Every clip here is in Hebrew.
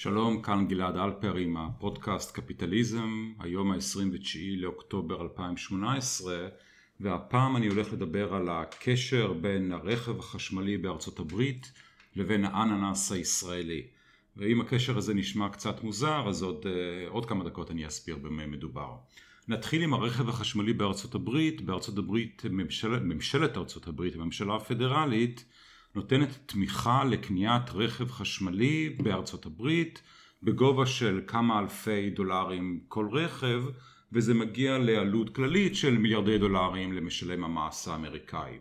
שלום, כאן גלעד אלפר עם הפודקאסט קפיטליזם, היום ה-29 לאוקטובר 2018 והפעם אני הולך לדבר על הקשר בין הרכב החשמלי בארצות הברית לבין האננס הישראלי. ואם הקשר הזה נשמע קצת מוזר אז עוד, uh, עוד כמה דקות אני אסביר במה מדובר. נתחיל עם הרכב החשמלי בארצות הברית. בארצות הברית, ממשל, ממשלת ארצות הברית, הממשלה הפדרלית, נותנת תמיכה לקניית רכב חשמלי בארצות הברית בגובה של כמה אלפי דולרים כל רכב וזה מגיע לעלות כללית של מיליארדי דולרים למשלם המס האמריקאי.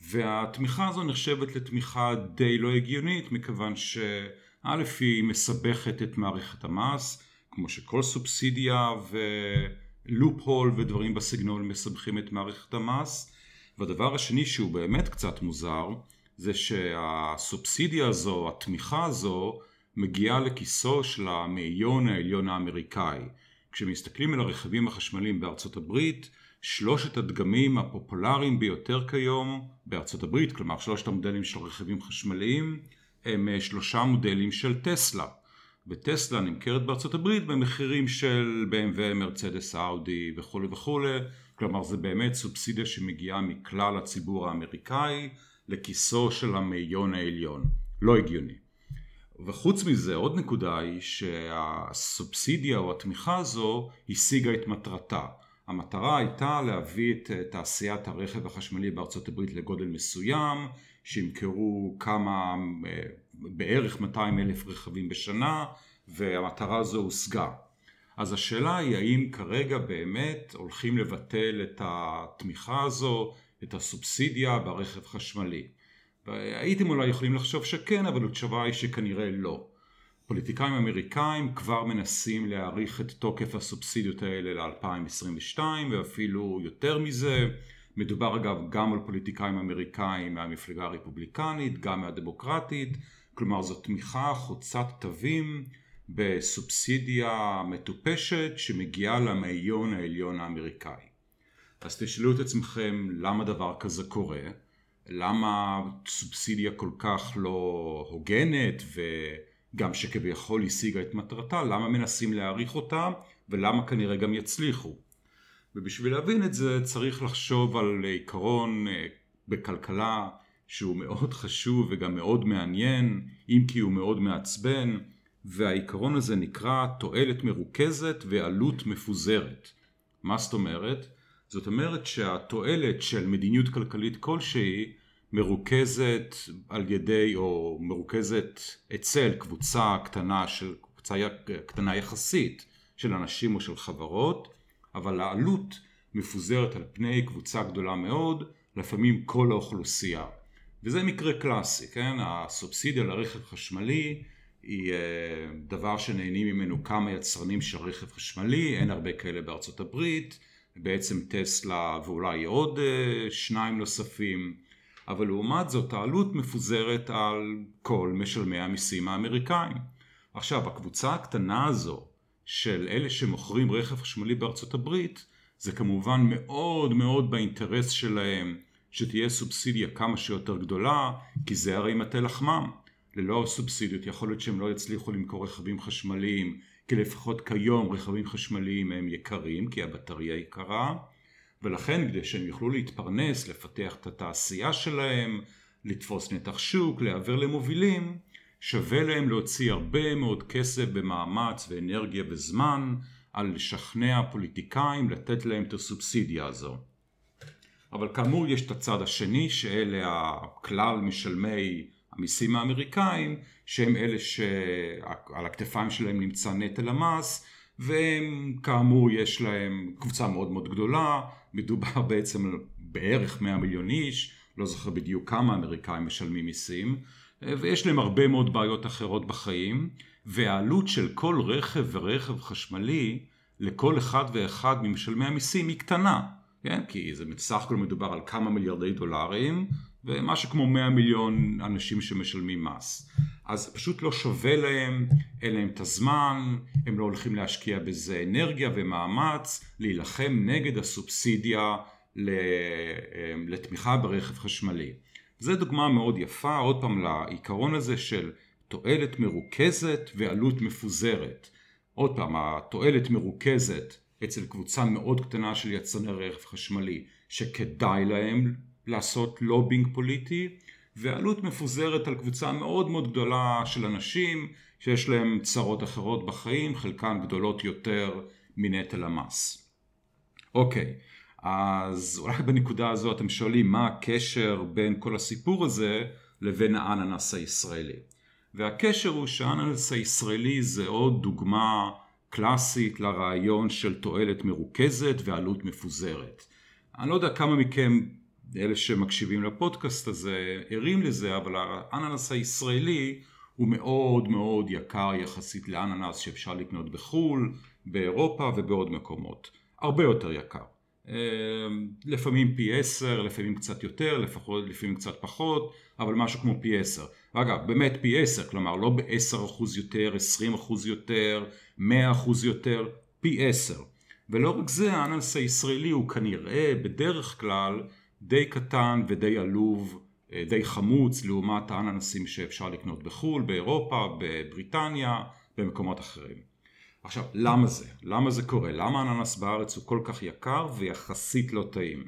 והתמיכה הזו נחשבת לתמיכה די לא הגיונית מכיוון שא' היא מסבכת את מערכת המס כמו שכל סובסידיה ולופ הול ודברים בסגנון מסבכים את מערכת המס והדבר השני שהוא באמת קצת מוזר זה שהסובסידיה הזו, התמיכה הזו, מגיעה לכיסו של המאיון העליון האמריקאי. כשמסתכלים על הרכבים החשמליים בארצות הברית, שלושת הדגמים הפופולריים ביותר כיום בארצות הברית, כלומר שלושת המודלים של רכבים חשמליים, הם שלושה מודלים של טסלה. וטסלה נמכרת בארצות הברית במחירים של BMW, מרצדס, אאודי וכולי וכולי, כלומר זה באמת סובסידיה שמגיעה מכלל הציבור האמריקאי לכיסו של המאיון העליון. לא הגיוני. וחוץ מזה עוד נקודה היא שהסובסידיה או התמיכה הזו השיגה את מטרתה. המטרה הייתה להביא את תעשיית הרכב החשמלי בארצות הברית לגודל מסוים, שימכרו כמה, אה, בערך 200 אלף רכבים בשנה, והמטרה הזו הושגה. אז השאלה היא האם כרגע באמת הולכים לבטל את התמיכה הזו את הסובסידיה ברכב חשמלי. והייתם אולי יכולים לחשוב שכן, אבל התשובה היא שכנראה לא. פוליטיקאים אמריקאים כבר מנסים להאריך את תוקף הסובסידיות האלה ל-2022 ואפילו יותר מזה. מדובר אגב גם על פוליטיקאים אמריקאים מהמפלגה הרפובליקנית, גם מהדמוקרטית, כלומר זו תמיכה חוצת תווים בסובסידיה מטופשת שמגיעה למאיון העליון האמריקאי. אז תשאלו את עצמכם למה דבר כזה קורה, למה סובסידיה כל כך לא הוגנת וגם שכביכול השיגה את מטרתה, למה מנסים להעריך אותה ולמה כנראה גם יצליחו. ובשביל להבין את זה צריך לחשוב על עיקרון אה, בכלכלה שהוא מאוד חשוב וגם מאוד מעניין, אם כי הוא מאוד מעצבן, והעיקרון הזה נקרא תועלת מרוכזת ועלות מפוזרת. מה זאת אומרת? זאת אומרת שהתועלת של מדיניות כלכלית כלשהי מרוכזת על ידי או מרוכזת אצל קבוצה קטנה של קבוצה קטנה יחסית של אנשים או של חברות אבל העלות מפוזרת על פני קבוצה גדולה מאוד לפעמים כל האוכלוסייה. וזה מקרה קלאסי כן? הסובסידיה לרכב חשמלי היא אה, דבר שנהנים ממנו כמה יצרנים של רכב חשמלי אין הרבה כאלה בארצות הברית בעצם טסלה ואולי עוד אה, שניים נוספים, אבל לעומת זאת העלות מפוזרת על כל משלמי המיסים האמריקאים. עכשיו הקבוצה הקטנה הזו של אלה שמוכרים רכב חשמלי בארצות הברית זה כמובן מאוד מאוד באינטרס שלהם שתהיה סובסידיה כמה שיותר גדולה כי זה הרי מטה לחמם. ללא הסובסידיות יכול להיות שהם לא יצליחו למכור רכבים חשמליים כי לפחות כיום רכבים חשמליים הם יקרים כי הבטריה יקרה ולכן כדי שהם יוכלו להתפרנס, לפתח את התעשייה שלהם, לתפוס נתח שוק, להעביר למובילים, שווה להם להוציא הרבה מאוד כסף במאמץ ואנרגיה וזמן על לשכנע פוליטיקאים לתת להם את הסובסידיה הזו. אבל כאמור יש את הצד השני שאלה הכלל משלמי המיסים האמריקאים שהם אלה שעל הכתפיים שלהם נמצא נטל המס והם כאמור יש להם קבוצה מאוד מאוד גדולה, מדובר בעצם על בערך 100 מיליון איש, לא זוכר בדיוק כמה אמריקאים משלמים מיסים. ויש להם הרבה מאוד בעיות אחרות בחיים. והעלות של כל רכב ורכב חשמלי לכל אחד ואחד ממשלמי המיסים היא קטנה. כן? כי זה בסך הכל מדובר על כמה מיליארדי דולרים ומשהו כמו 100 מיליון אנשים שמשלמים מס. אז פשוט לא שווה להם, אין להם את הזמן, הם לא הולכים להשקיע בזה אנרגיה ומאמץ, להילחם נגד הסובסידיה לתמיכה ברכב חשמלי. זו דוגמה מאוד יפה, עוד פעם, לעיקרון הזה של תועלת מרוכזת ועלות מפוזרת. עוד פעם, התועלת מרוכזת אצל קבוצה מאוד קטנה של יצרני רכב חשמלי שכדאי להם לעשות לובינג פוליטי ועלות מפוזרת על קבוצה מאוד מאוד גדולה של אנשים שיש להם צרות אחרות בחיים, חלקן גדולות יותר מנטל המס. אוקיי, אז אולי בנקודה הזו אתם שואלים מה הקשר בין כל הסיפור הזה לבין האננס הישראלי. והקשר הוא שהאננס הישראלי זה עוד דוגמה קלאסית לרעיון של תועלת מרוכזת ועלות מפוזרת. אני לא יודע כמה מכם, אלה שמקשיבים לפודקאסט הזה, ערים לזה, אבל האננס הישראלי הוא מאוד מאוד יקר יחסית לאננס שאפשר לקנות בחו"ל, באירופה ובעוד מקומות. הרבה יותר יקר. אה, לפעמים פי עשר, לפעמים קצת יותר, לפחות, לפעמים קצת פחות, אבל משהו כמו פי עשר. אגב, באמת פי עשר, כלומר לא בעשר אחוז יותר, עשרים אחוז יותר, מאה אחוז יותר, פי עשר. ולא רק זה, האננס הישראלי הוא כנראה בדרך כלל די קטן ודי עלוב, אה, די חמוץ לעומת האננסים שאפשר לקנות בחו"ל, באירופה, בבריטניה, במקומות אחרים. עכשיו, למה זה? למה זה קורה? למה האננס בארץ הוא כל כך יקר ויחסית לא טעים?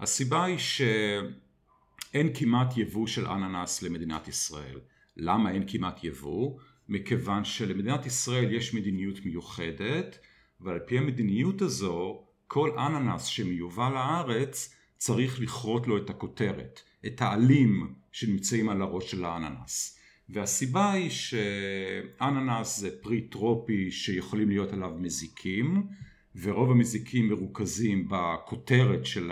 הסיבה היא שאין כמעט יבוא של אננס למדינת ישראל. למה אין כמעט יבוא? מכיוון שלמדינת ישראל יש מדיניות מיוחדת, ועל פי המדיניות הזו, כל אננס שמיובא לארץ צריך לכרות לו את הכותרת, את העלים שנמצאים על הראש של האננס. והסיבה היא שאננס זה פרי טרופי שיכולים להיות עליו מזיקים ורוב המזיקים מרוכזים בכותרת של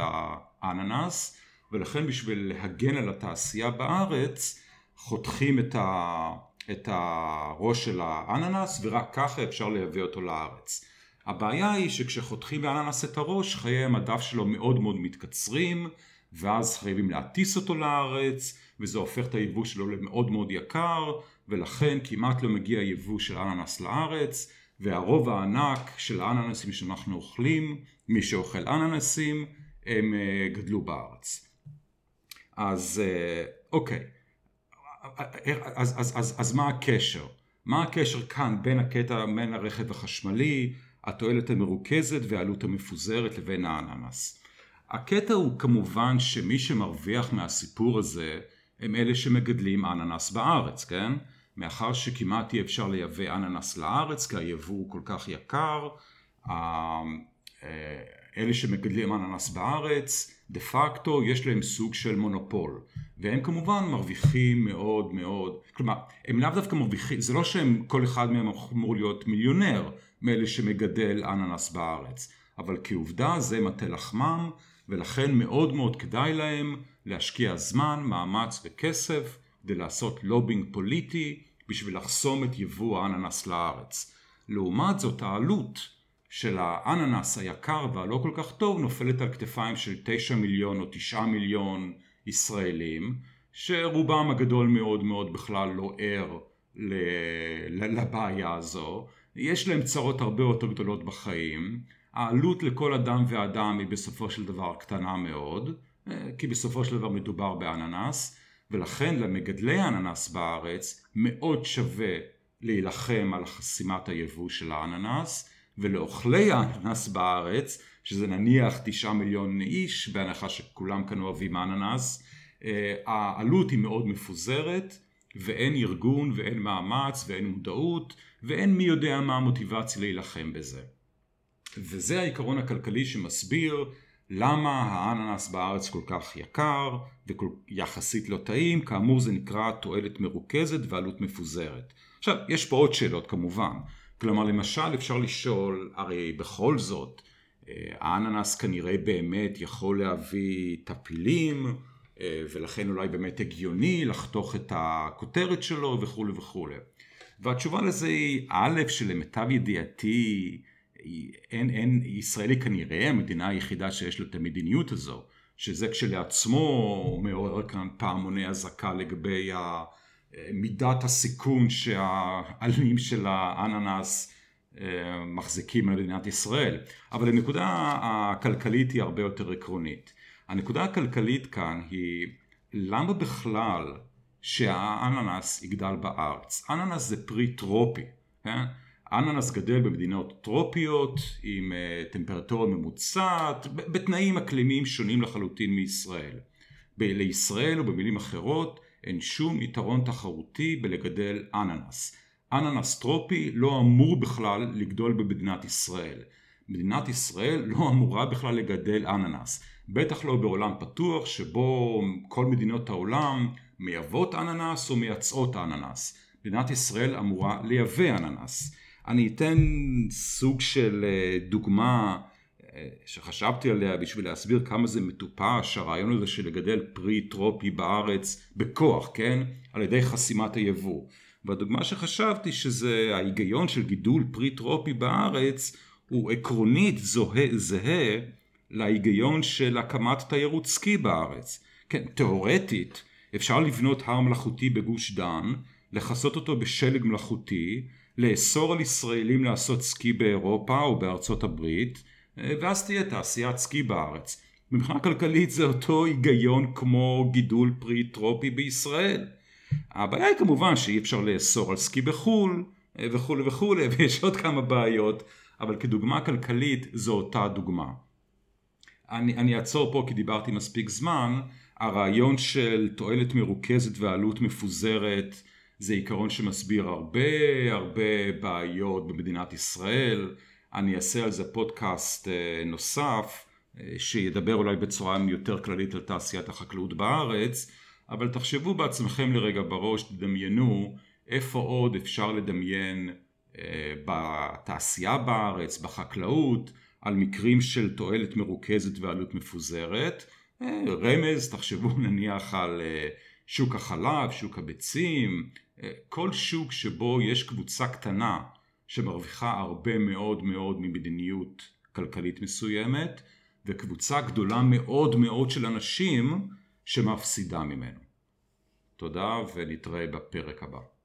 האננס ולכן בשביל להגן על התעשייה בארץ חותכים את, ה, את הראש של האננס ורק ככה אפשר לייבא אותו לארץ. הבעיה היא שכשחותכים לאננס את הראש חיי המדף שלו מאוד מאוד מתקצרים ואז חייבים להטיס אותו לארץ וזה הופך את היבוא שלו למאוד מאוד יקר ולכן כמעט לא מגיע יבוא של אננס לארץ והרוב הענק של האננסים שאנחנו אוכלים, מי שאוכל אננסים, הם אה, גדלו בארץ. אז אה, אוקיי, אז, אז, אז, אז מה הקשר? מה הקשר כאן בין הקטע, בין הרכב החשמלי, התועלת המרוכזת והעלות המפוזרת לבין האננס? הקטע הוא כמובן שמי שמרוויח מהסיפור הזה הם אלה שמגדלים אננס בארץ, כן? מאחר שכמעט אי אפשר לייבא אננס לארץ כי היבוא הוא כל כך יקר, אה, אלה שמגדלים אננס בארץ, דה פקטו יש להם סוג של מונופול, והם כמובן מרוויחים מאוד מאוד, כלומר, הם לאו דווקא מרוויחים, זה לא שהם, כל אחד מהם אמור להיות מיליונר מאלה שמגדל אננס בארץ, אבל כעובדה זה מטה לחמם, ולכן מאוד מאוד כדאי להם להשקיע זמן, מאמץ וכסף כדי לעשות לובינג פוליטי בשביל לחסום את יבוא האננס לארץ. לעומת זאת העלות של האננס היקר והלא כל כך טוב נופלת על כתפיים של 9 מיליון או 9 מיליון ישראלים שרובם הגדול מאוד מאוד בכלל לא ער לבעיה הזו. יש להם צרות הרבה יותר גדולות בחיים. העלות לכל אדם ואדם היא בסופו של דבר קטנה מאוד. כי בסופו של דבר מדובר באננס, ולכן למגדלי האננס בארץ מאוד שווה להילחם על חסימת היבוא של האננס, ולאוכלי האננס בארץ, שזה נניח תשעה מיליון איש, בהנחה שכולם כאן אוהבים אננס, אה, העלות היא מאוד מפוזרת, ואין ארגון ואין מאמץ ואין מודעות, ואין מי יודע מה המוטיבציה להילחם בזה. וזה העיקרון הכלכלי שמסביר למה האננס בארץ כל כך יקר ויחסית לא טעים? כאמור זה נקרא תועלת מרוכזת ועלות מפוזרת. עכשיו, יש פה עוד שאלות כמובן. כלומר, למשל אפשר לשאול, הרי בכל זאת, אה, האננס כנראה באמת יכול להביא טפילים, אה, ולכן אולי באמת הגיוני לחתוך את הכותרת שלו וכולי וכולי. והתשובה לזה היא, א', שלמיטב ידיעתי, אין, אין, ישראל היא כנראה המדינה היחידה שיש לה את המדיניות הזו, שזה כשלעצמו מעורר כאן פעמוני אזעקה לגבי מידת הסיכון שהעלים של האננס אה, מחזיקים על מדינת ישראל. אבל הנקודה הכלכלית היא הרבה יותר עקרונית. הנקודה הכלכלית כאן היא למה בכלל שהאננס יגדל בארץ. אננס זה פרי טרופי, כן? אננס גדל במדינות טרופיות עם uh, טמפרטורה ממוצעת, בתנאים אקלימיים שונים לחלוטין מישראל. ב- לישראל ובמילים אחרות אין שום יתרון תחרותי בלגדל אננס. אננס טרופי לא אמור בכלל לגדול במדינת ישראל. מדינת ישראל לא אמורה בכלל לגדל אננס. בטח לא בעולם פתוח שבו כל מדינות העולם מייבאות אננס או מייצאות אננס. מדינת ישראל אמורה לייבא אננס. אני אתן סוג של אה, דוגמה שחשבתי עליה בשביל להסביר כמה זה מטופש הרעיון הזה של לגדל פרי טרופי בארץ בכוח, כן? על ידי חסימת היבוא. והדוגמה שחשבתי שזה ההיגיון של גידול פרי טרופי בארץ הוא עקרונית זוהה, זהה להיגיון של הקמת תיירות סקי בארץ. כן, תאורטית אפשר לבנות הר מלאכותי בגוש דן, לכסות אותו בשלג מלאכותי, לאסור על ישראלים לעשות סקי באירופה או בארצות הברית, ואז תהיה תעשיית סקי בארץ. מבחינה כלכלית זה אותו היגיון כמו גידול פרי טרופי בישראל. הבעיה היא כמובן שאי אפשר לאסור על סקי בחו"ל וכולי וכולי ויש עוד כמה בעיות אבל כדוגמה כלכלית זו אותה דוגמה. אני, אני אעצור פה כי דיברתי מספיק זמן, הרעיון של תועלת מרוכזת ועלות מפוזרת זה עיקרון שמסביר הרבה הרבה בעיות במדינת ישראל, אני אעשה על זה פודקאסט אה, נוסף אה, שידבר אולי בצורה יותר כללית על תעשיית החקלאות בארץ, אבל תחשבו בעצמכם לרגע בראש, תדמיינו איפה עוד אפשר לדמיין אה, בתעשייה בארץ, בחקלאות, על מקרים של תועלת מרוכזת ועלות מפוזרת. רמז, תחשבו נניח על שוק החלב, שוק הביצים, כל שוק שבו יש קבוצה קטנה שמרוויחה הרבה מאוד מאוד ממדיניות כלכלית מסוימת, וקבוצה גדולה מאוד מאוד של אנשים שמפסידה ממנו. תודה ונתראה בפרק הבא.